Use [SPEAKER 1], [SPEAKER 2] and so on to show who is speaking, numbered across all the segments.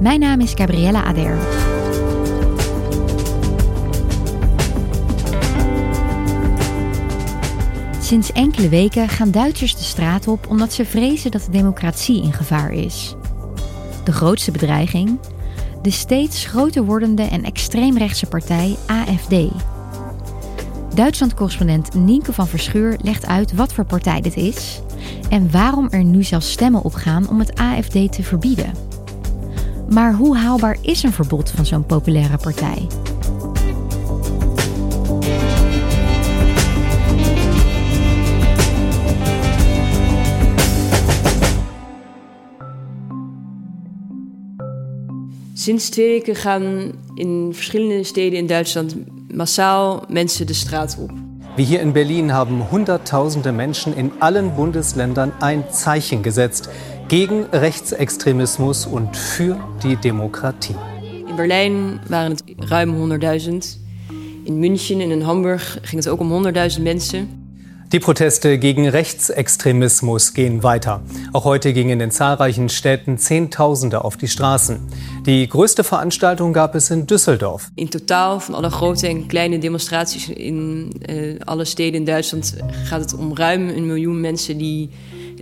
[SPEAKER 1] Mijn naam is Gabriella Ader. Sinds enkele weken gaan Duitsers de straat op omdat ze vrezen dat de democratie in gevaar is. De grootste bedreiging? De steeds groter wordende en extreemrechtse partij AFD. Duitsland-correspondent Nienke van Verschuur legt uit wat voor partij dit is en waarom er nu zelfs stemmen opgaan om het AFD te verbieden. Maar hoe haalbaar is een verbod van zo'n populaire partij?
[SPEAKER 2] Sinds twee weken gaan in verschillende steden in Duitsland massaal mensen de straat op.
[SPEAKER 3] Wie hier in Berlin haben Hunderttausende Menschen in allen Bundesländern ein Zeichen gesetzt gegen Rechtsextremismus und für die Demokratie.
[SPEAKER 2] In Berlijn waren het ruim 100.000. In München en in Hamburg ging het ook om 100.000 mensen.
[SPEAKER 3] Die Proteste gegen Rechtsextremismus gehen weiter. Auch heute gingen in den zahlreichen Städten Zehntausende auf die Straßen. Die größte Veranstaltung gab es in Düsseldorf.
[SPEAKER 2] In totaal van alle grote en kleine demonstraties in uh, alle steden in Duitsland gaat het om ruim een miljoen mensen die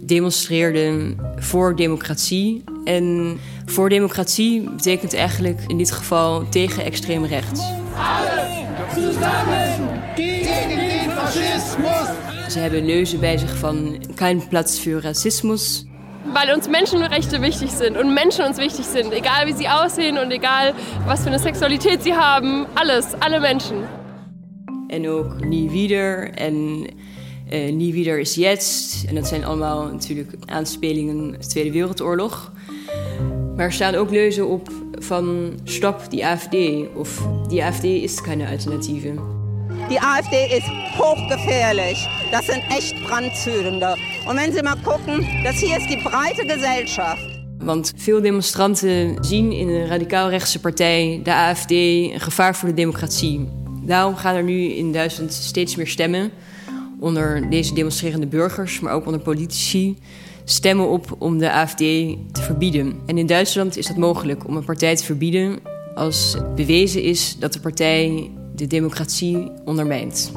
[SPEAKER 2] demonstreerden voor democratie. En voor democratie betekent eigenlijk in dit geval tegen extreem rechts. Ze hebben leuzen bij zich van kein Platz für Rassismus.
[SPEAKER 4] Weil uns Menschenrechte wichtig sind und Menschen uns wichtig sind, egal wie sie aussehen und egal was für eine Sexualität sie haben, alles, alle Menschen.
[SPEAKER 2] En ook nie wieder en uh, nie wieder is jetzt. En dat zijn allemaal natuurlijk aanspelingen op de Tweede Wereldoorlog. Maar er staan ook leuzen op van stop die AfD of die AfD is keine Alternative.
[SPEAKER 5] Die AfD ist hochgefährlich. Das sind echt Brandzündende. Und wenn Sie mal gucken, das hier ist die breite Gesellschaft.
[SPEAKER 2] Want veel demonstranten zien in de radicaal-rechtse partij, de AfD, een gevaar voor de democratie. Daarom gaan er nu in Duitsland steeds meer stemmen onder deze demonstrerende burgers, maar ook onder politici, stemmen op om de AfD te verbieden. En in Duitsland is dat mogelijk om een partij te verbieden als bewezen is dat de partij de democratie ondermijnt.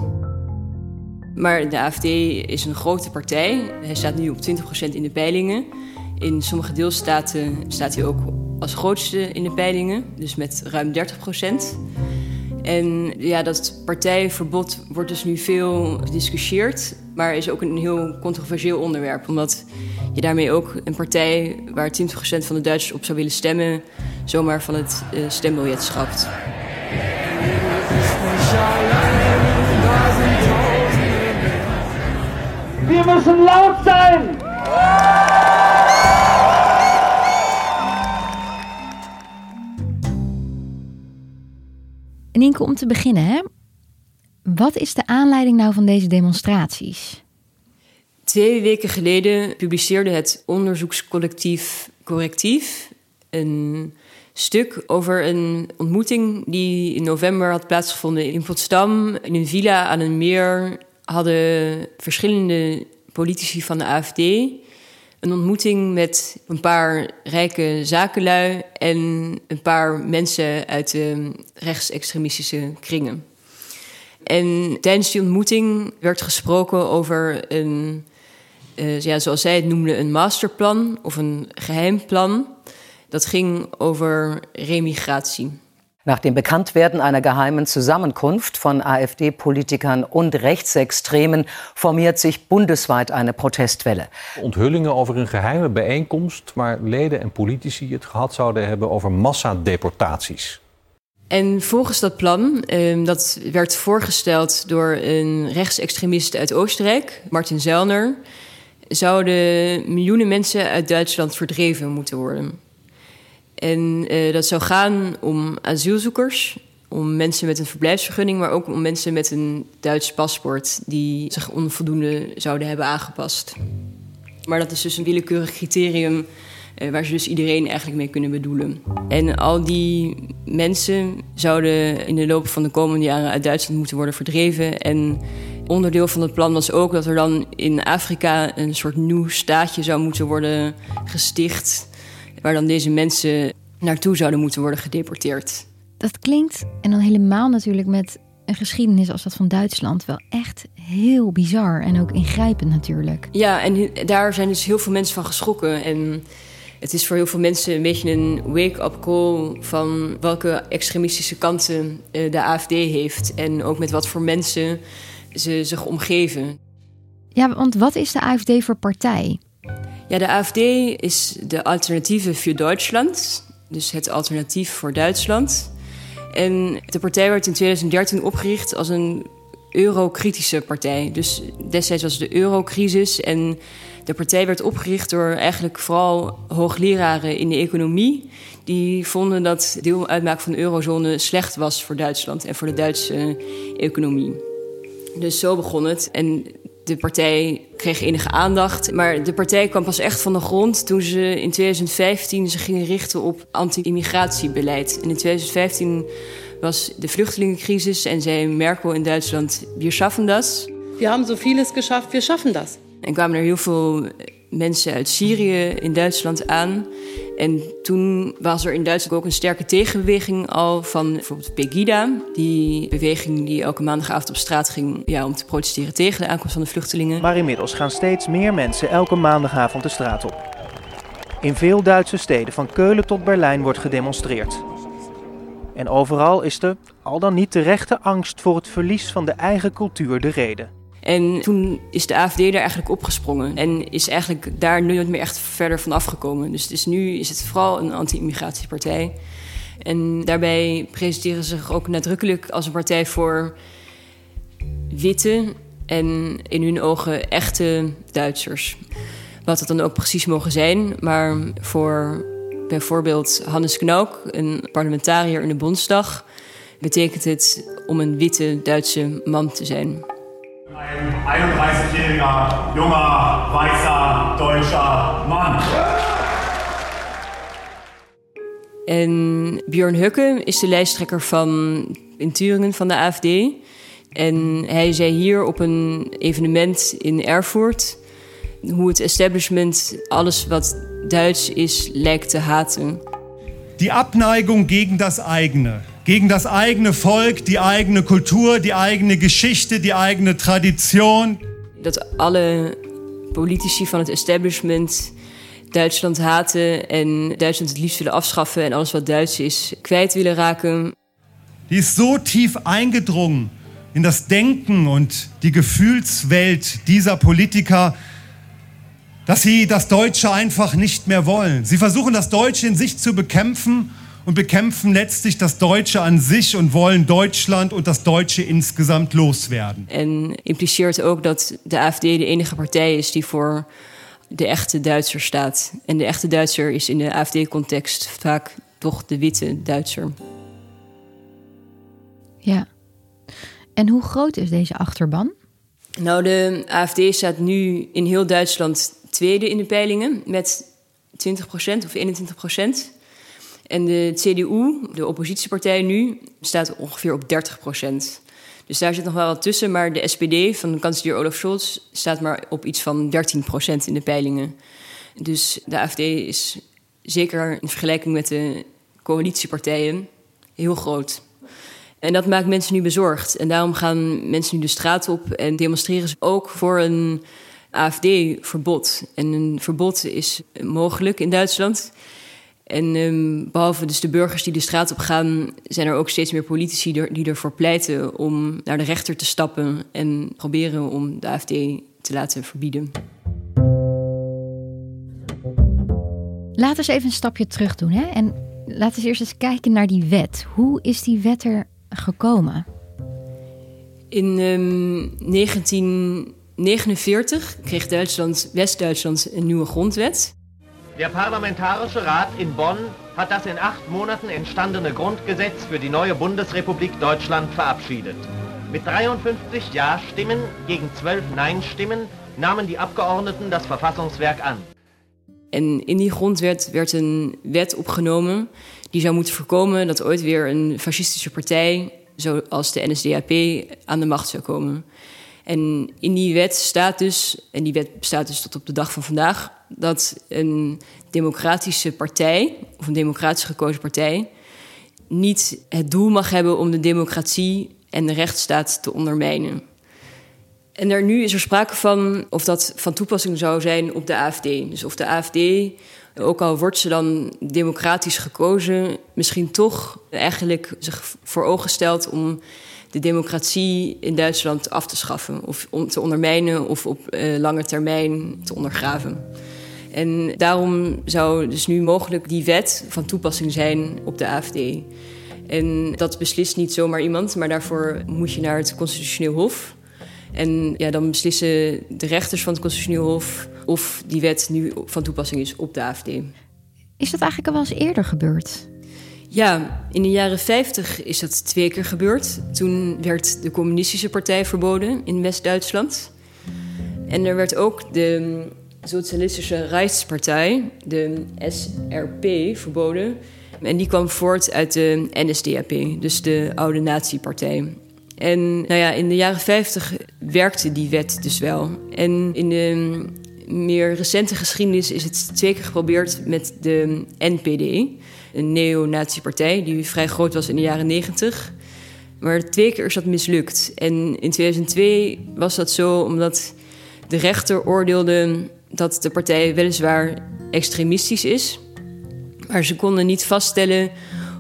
[SPEAKER 2] Maar de AFD is een grote partij. Hij staat nu op 20% in de peilingen. In sommige deelstaten staat hij ook als grootste in de peilingen, dus met ruim 30%. En ja, dat partijverbod wordt dus nu veel gediscussieerd, maar is ook een heel controversieel onderwerp, omdat je daarmee ook een partij waar 20% van de Duitsers op zou willen stemmen, zomaar van het uh, stembiljet schrapt.
[SPEAKER 6] Wir müssen laut sein!
[SPEAKER 1] Nienke, om te beginnen, hè? wat is de aanleiding nou van deze demonstraties?
[SPEAKER 2] Twee weken geleden publiceerde het onderzoekscollectief Correctief een stuk over een ontmoeting die in november had plaatsgevonden in Potsdam. In een villa aan een meer hadden verschillende politici van de AFD een ontmoeting met een paar rijke zakenlui en een paar mensen uit de rechtsextremistische kringen. En tijdens die ontmoeting werd gesproken over een, uh, ja, zoals zij het noemden, een masterplan of een geheim plan Dat ging over remigratie.
[SPEAKER 7] Nach dem Bekanntwerden einer geheimen Zusammenkunft von AfD-Politikern und Rechtsextremen formiert sich bundesweit eine protestwelle.
[SPEAKER 8] Onthullingen over een geheime bijeenkomst waar leden en politici het gehad zouden hebben over massadeportaties.
[SPEAKER 2] En volgens dat plan, ehm, dat werd voorgesteld door een rechtsextremist uit Oostenrijk, Martin Zellner, zouden miljoenen mensen uit Duitsland verdreven moeten worden. En uh, dat zou gaan om asielzoekers, om mensen met een verblijfsvergunning, maar ook om mensen met een Duits paspoort die zich onvoldoende zouden hebben aangepast. Maar dat is dus een willekeurig criterium uh, waar ze dus iedereen eigenlijk mee kunnen bedoelen. En al die mensen zouden in de loop van de komende jaren uit Duitsland moeten worden verdreven. En onderdeel van het plan was ook dat er dan in Afrika een soort nieuw staatje zou moeten worden gesticht waar dan deze mensen naartoe zouden moeten worden gedeporteerd.
[SPEAKER 1] Dat klinkt, en dan helemaal natuurlijk met een geschiedenis als dat van Duitsland, wel echt heel bizar en ook ingrijpend natuurlijk.
[SPEAKER 2] Ja, en daar zijn dus heel veel mensen van geschrokken. En het is voor heel veel mensen een beetje een wake-up call van welke extremistische kanten eh, de AFD heeft. En ook met wat voor mensen ze zich omgeven.
[SPEAKER 1] Ja, want wat is de AFD voor partij?
[SPEAKER 2] Ja, de AFD is de alternatieve voor Duitsland. Dus het alternatief voor Duitsland. En de partij werd in 2013 opgericht als een eurokritische partij. Dus destijds was de eurocrisis en de partij werd opgericht door eigenlijk vooral hoogleraren in de economie. Die vonden dat deel uitmaken van de eurozone slecht was voor Duitsland en voor de Duitse economie. Dus zo begon het. En de partij kreeg enige aandacht. Maar de partij kwam pas echt van de grond toen ze in 2015 zich gingen richten op anti-immigratiebeleid. En in 2015 was de vluchtelingencrisis en zei Merkel in Duitsland: Wir schaffen das.
[SPEAKER 9] We hebben so vieles geschafft, wir schaffen das.
[SPEAKER 2] En kwamen er heel veel mensen uit Syrië in Duitsland aan. En toen was er in Duitsland ook een sterke tegenbeweging al van bijvoorbeeld Pegida. Die beweging die elke maandagavond op straat ging ja, om te protesteren tegen de aankomst van de vluchtelingen.
[SPEAKER 10] Maar inmiddels gaan steeds meer mensen elke maandagavond de straat op. In veel Duitse steden, van Keulen tot Berlijn, wordt gedemonstreerd. En overal is de, al dan niet terechte angst voor het verlies van de eigen cultuur de reden.
[SPEAKER 2] En toen is de AFD daar eigenlijk opgesprongen. En is eigenlijk daar nooit meer echt verder van afgekomen. Dus, dus nu is het vooral een anti-immigratiepartij. En daarbij presenteren ze zich ook nadrukkelijk als een partij voor witte en in hun ogen echte Duitsers. Wat dat dan ook precies mogen zijn. Maar voor bijvoorbeeld Hannes Knook, een parlementariër in de Bondsdag, betekent het om een witte Duitse man te zijn.
[SPEAKER 11] Ein 31-jähriger, junger, weißer, deutscher Mann.
[SPEAKER 2] En Björn Hukke is de lijsttrekker van in Turingen van de AFD. En hij zei hier op een evenement in Erfurt hoe het establishment alles wat Duits is lijkt te haten.
[SPEAKER 12] Die Abneigung gegen das eigene, gegen das eigene Volk, die eigene Kultur, die eigene Geschichte, die eigene Tradition.
[SPEAKER 2] Dat alle politici van het establishment Duitsland haten en Duitsland het liefst willen afschaffen en alles wat Duits is kwijt willen raken.
[SPEAKER 12] Die ist so tief eingedrungen in das Denken und die Gefühlswelt dieser Politiker, dass sie das Deutsche einfach nicht mehr wollen. Sie versuchen das Deutsche in sich zu bekämpfen und bekämpfen letztlich das Deutsche an sich und wollen Deutschland und das Deutsche insgesamt loswerden.
[SPEAKER 2] En impliceert ook dat de AFD de enige partij is die voor de echte Duitser staat. En de echte Duitser is in de AFD-context vaak toch de witte Duitser.
[SPEAKER 1] Ja. En hoe groot is deze achterban?
[SPEAKER 2] Nou, de AFD staat nu in heel Duitsland tweede in de peilingen met 20% of 21%. En de CDU, de oppositiepartij nu, staat ongeveer op 30%. Dus daar zit nog wel wat tussen. Maar de SPD van kanselier Olaf Scholz staat maar op iets van 13% in de peilingen. Dus de AFD is zeker in vergelijking met de coalitiepartijen heel groot. En dat maakt mensen nu bezorgd. En daarom gaan mensen nu de straat op en demonstreren ze ook voor een AFD-verbod. En een verbod is mogelijk in Duitsland. En um, behalve dus de burgers die de straat op gaan, zijn er ook steeds meer politici die ervoor pleiten om naar de rechter te stappen en proberen om de AFD te laten verbieden.
[SPEAKER 1] Laten we eens even een stapje terug doen. Hè? En laten we eerst eens kijken naar die wet. Hoe is die wet er gekomen?
[SPEAKER 2] In um, 1949 kreeg Duitsland, West-Duitsland een nieuwe grondwet.
[SPEAKER 13] Der Parlamentarische Rat in Bonn hat das in acht Monaten entstandene Grundgesetz für die neue Bundesrepublik Deutschland verabschiedet. Mit 53 Ja-Stimmen gegen 12 Nein-Stimmen nahmen die Abgeordneten das Verfassungswerk an.
[SPEAKER 2] En in die grondwet werd een wet opgenomen die zou moeten voorkomen dat ooit weer een fascistische partij, zoals de NSDAP, aan de macht zou komen. En in die wet staat dus, en die wet bestaat dus tot op de dag van vandaag, dat een democratische partij, of een democratisch gekozen partij, niet het doel mag hebben om de democratie en de rechtsstaat te ondermijnen. En er nu is er sprake van of dat van toepassing zou zijn op de AFD. Dus of de AFD, ook al wordt ze dan democratisch gekozen, misschien toch eigenlijk zich voor ogen stelt om de democratie in Duitsland af te schaffen. Of om te ondermijnen of op uh, lange termijn te ondergraven. En daarom zou dus nu mogelijk die wet van toepassing zijn op de AFD. En dat beslist niet zomaar iemand, maar daarvoor moet je naar het Constitutioneel Hof. En ja, dan beslissen de rechters van het Constitutioneel Hof of die wet nu van toepassing is op de AFD.
[SPEAKER 1] Is dat eigenlijk al wel eens eerder gebeurd?
[SPEAKER 2] Ja, in de jaren 50 is dat twee keer gebeurd. Toen werd de Communistische Partij verboden in West-Duitsland. En er werd ook de Socialistische Rijkspartij, de SRP, verboden. En die kwam voort uit de NSDAP, dus de oude nazi-partij. En nou ja, in de jaren 50 werkte die wet dus wel. En in de meer recente geschiedenis is het twee keer geprobeerd met de NPD, een neo-nazi-partij die vrij groot was in de jaren 90. Maar twee keer is dat mislukt. En in 2002 was dat zo omdat de rechter oordeelde dat de partij weliswaar extremistisch is, maar ze konden niet vaststellen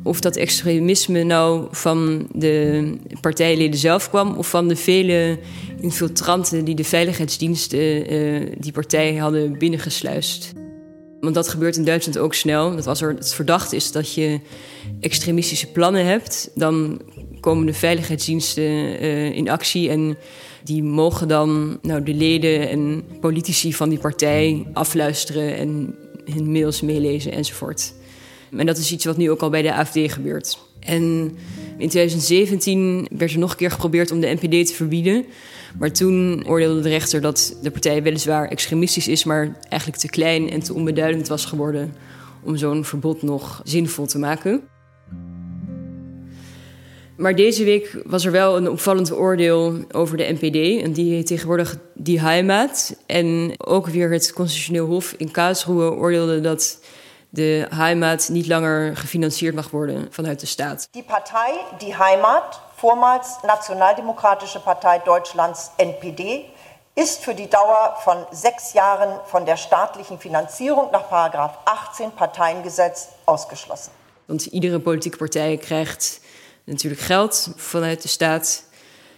[SPEAKER 2] of dat extremisme nou van de partijleden zelf kwam of van de vele infiltranten die de veiligheidsdiensten uh, die partij hadden binnengesluist. Want dat gebeurt in Duitsland ook snel. Dat als er het verdacht is dat je extremistische plannen hebt, dan komen de veiligheidsdiensten uh, in actie en die mogen dan nou, de leden en politici van die partij afluisteren en hun mails meelezen enzovoort. En dat is iets wat nu ook al bij de AFD gebeurt. En in 2017 werd er nog een keer geprobeerd om de NPD te verbieden. Maar toen oordeelde de rechter dat de partij weliswaar extremistisch is, maar eigenlijk te klein en te onbeduidend was geworden om zo'n verbod nog zinvol te maken. Maar deze week was er wel een opvallend oordeel over de NPD. En die heet tegenwoordig Die Heimat. En ook weer het Constitutioneel Hof in Karlsruhe oordeelde dat de Heimat niet langer gefinancierd mag worden vanuit de staat.
[SPEAKER 14] Die partij Die Heimat, vormals Nationaldemokratische Partei Deutschlands NPD, ist für die Dauer von sechs Jahren von der staatlichen Finanzierung nach 18 Parteiengesetz ausgeschlossen.
[SPEAKER 2] Want iedere politieke partij krijgt natuurlijk geld vanuit de staat,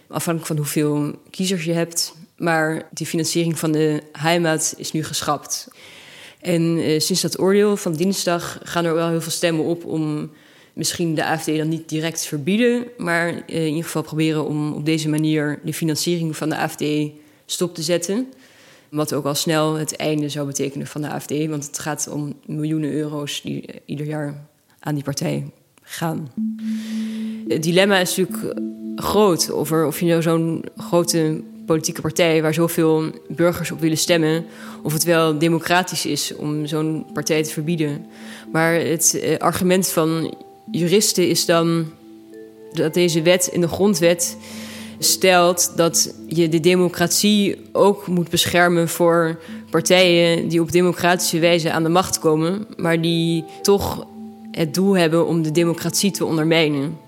[SPEAKER 2] afhankelijk van hoeveel kiezers je hebt. Maar die financiering van de Heimat is nu geschrapt. En eh, sinds dat oordeel van dinsdag gaan er wel heel veel stemmen op om misschien de AFD dan niet direct verbieden, maar eh, in ieder geval proberen om op deze manier de financiering van de AFD stop te zetten. Wat ook al snel het einde zou betekenen van de AFD, want het gaat om miljoenen euro's die ieder jaar aan die partij gaan. Het dilemma is natuurlijk groot over of je nou zo'n grote politieke partij waar zoveel burgers op willen stemmen, of het wel democratisch is om zo'n partij te verbieden. Maar het eh, argument van juristen is dan dat deze wet in de grondwet stelt dat je de democratie ook moet beschermen voor partijen die op democratische wijze aan de macht komen, maar die toch het doel hebben om de democratie te ondermijnen.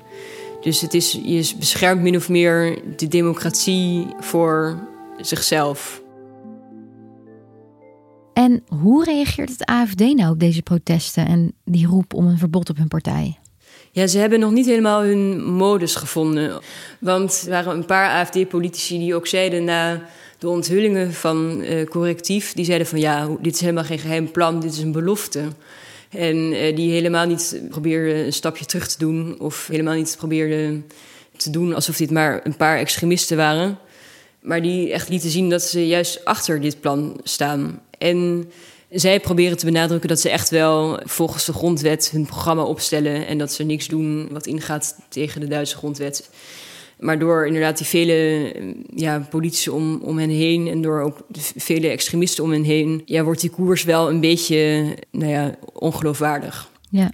[SPEAKER 2] Dus het is, je beschermt min of meer de democratie voor zichzelf.
[SPEAKER 1] En hoe reageert het AFD nou op deze protesten en die roep om een verbod op hun partij?
[SPEAKER 2] Ja, ze hebben nog niet helemaal hun modus gevonden. Want er waren een paar AFD-politici die ook zeiden na de onthullingen van uh, correctief, die zeiden van ja, dit is helemaal geen geheim plan, dit is een belofte. En uh, die helemaal niet probeerden een stapje terug te doen of helemaal niet probeerden te doen alsof dit maar een paar extremisten waren. Maar die echt lieten zien dat ze juist achter dit plan staan. En zij proberen te benadrukken dat ze echt wel volgens de grondwet hun programma opstellen en dat ze niks doen wat ingaat tegen de Duitse grondwet. Maar door inderdaad die vele ja, politici om, om hen heen en door ook de vele extremisten om hen heen, ja, wordt die koers wel een beetje nou ja, ongeloofwaardig.
[SPEAKER 1] Ja.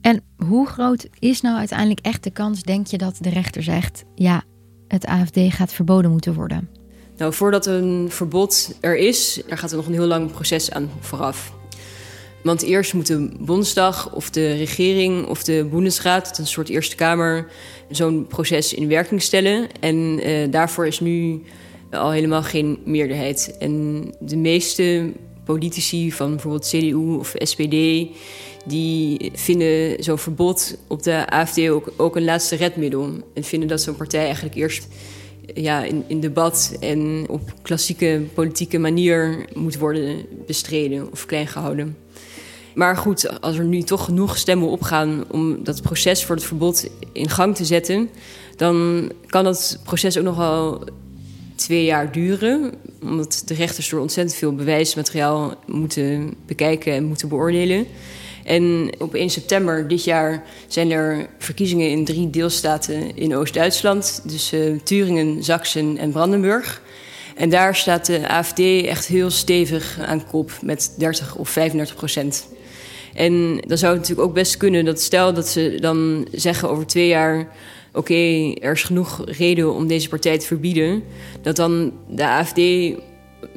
[SPEAKER 1] En hoe groot is nou uiteindelijk echt de kans, denk je, dat de rechter zegt: ja, het AFD gaat verboden moeten worden?
[SPEAKER 2] Nou, voordat een verbod er is, daar gaat er nog een heel lang proces aan vooraf. Want eerst moet de Bondsdag of de regering of de Bundesraad, een soort Eerste Kamer, zo'n proces in werking stellen. En uh, daarvoor is nu al helemaal geen meerderheid. En de meeste politici van bijvoorbeeld CDU of SPD, die vinden zo'n verbod op de AFD ook, ook een laatste redmiddel. En vinden dat zo'n partij eigenlijk eerst ja, in, in debat en op klassieke politieke manier moet worden bestreden of klein gehouden. Maar goed, als er nu toch genoeg stemmen opgaan om dat proces voor het verbod in gang te zetten, dan kan dat proces ook nog wel twee jaar duren. Omdat de rechters door ontzettend veel bewijsmateriaal moeten bekijken en moeten beoordelen. En op 1 september dit jaar zijn er verkiezingen in drie deelstaten in Oost-Duitsland. Dus uh, Turingen, Sachsen en Brandenburg. En daar staat de AFD echt heel stevig aan kop met 30 of 35 procent. En dan zou het natuurlijk ook best kunnen dat stel dat ze dan zeggen over twee jaar... oké, er is genoeg reden om deze partij te verbieden... dat dan de AFD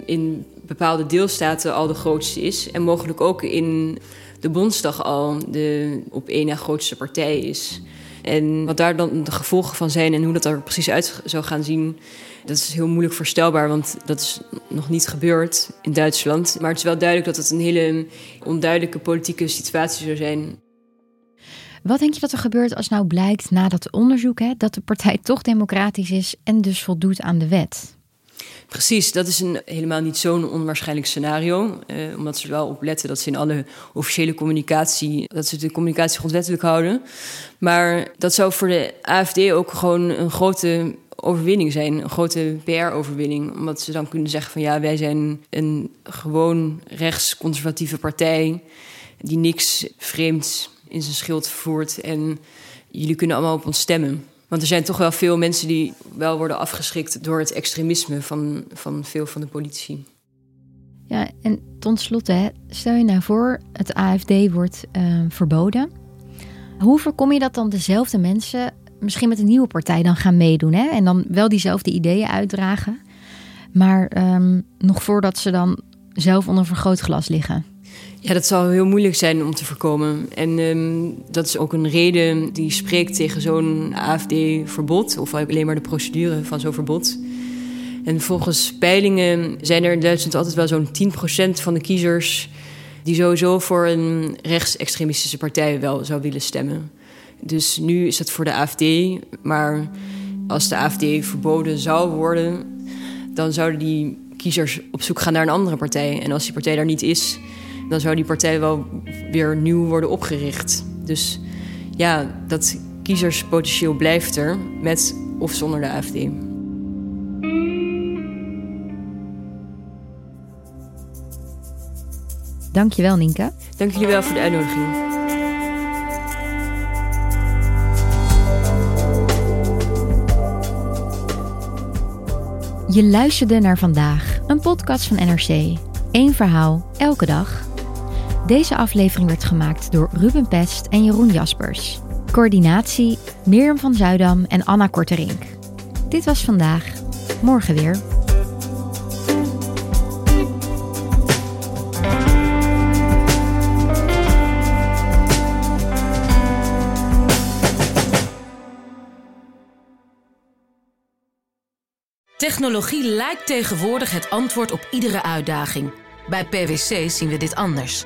[SPEAKER 2] in bepaalde deelstaten al de grootste is... en mogelijk ook in de Bondsdag al de op één na grootste partij is. En wat daar dan de gevolgen van zijn en hoe dat er precies uit zou gaan zien, dat is heel moeilijk voorstelbaar, want dat is nog niet gebeurd in Duitsland. Maar het is wel duidelijk dat het een hele onduidelijke politieke situatie zou zijn.
[SPEAKER 1] Wat denk je dat er gebeurt als nou blijkt na dat onderzoek hè, dat de partij toch democratisch is en dus voldoet aan de wet?
[SPEAKER 2] Precies, dat is een, helemaal niet zo'n onwaarschijnlijk scenario. Eh, omdat ze er wel op letten dat ze in alle officiële communicatie... dat ze de communicatie grondwettelijk houden. Maar dat zou voor de AFD ook gewoon een grote overwinning zijn. Een grote PR-overwinning. Omdat ze dan kunnen zeggen van ja, wij zijn een gewoon rechtsconservatieve partij... die niks vreemds in zijn schild voert. En jullie kunnen allemaal op ons stemmen. Want er zijn toch wel veel mensen die wel worden afgeschrikt door het extremisme van, van veel van de politici.
[SPEAKER 1] Ja, en tot slot, stel je nou voor, het AFD wordt uh, verboden. Hoe voorkom je dat dan dezelfde mensen misschien met een nieuwe partij dan gaan meedoen? Hè? En dan wel diezelfde ideeën uitdragen, maar um, nog voordat ze dan zelf onder vergrootglas liggen?
[SPEAKER 2] Ja, dat zal heel moeilijk zijn om te voorkomen. En um, dat is ook een reden die spreekt tegen zo'n AFD-verbod, of alleen maar de procedure van zo'n verbod. En volgens peilingen zijn er in Duitsland altijd wel zo'n 10% van de kiezers die sowieso voor een rechtsextremistische partij wel zou willen stemmen. Dus nu is dat voor de AFD, maar als de AFD verboden zou worden, dan zouden die kiezers op zoek gaan naar een andere partij. En als die partij daar niet is, dan zou die partij wel weer nieuw worden opgericht. Dus ja, dat kiezerspotentieel blijft er met of zonder de AFD.
[SPEAKER 1] Dankjewel, Nienke.
[SPEAKER 2] Dank jullie wel voor de uitnodiging.
[SPEAKER 1] Je luisterde naar vandaag, een podcast van NRC. Eén verhaal, elke dag. Deze aflevering werd gemaakt door Ruben Pest en Jeroen Jaspers. Coördinatie Mirjam van Zuidam en Anna Korterink. Dit was vandaag. Morgen weer.
[SPEAKER 15] Technologie lijkt tegenwoordig het antwoord op iedere uitdaging. Bij PwC zien we dit anders.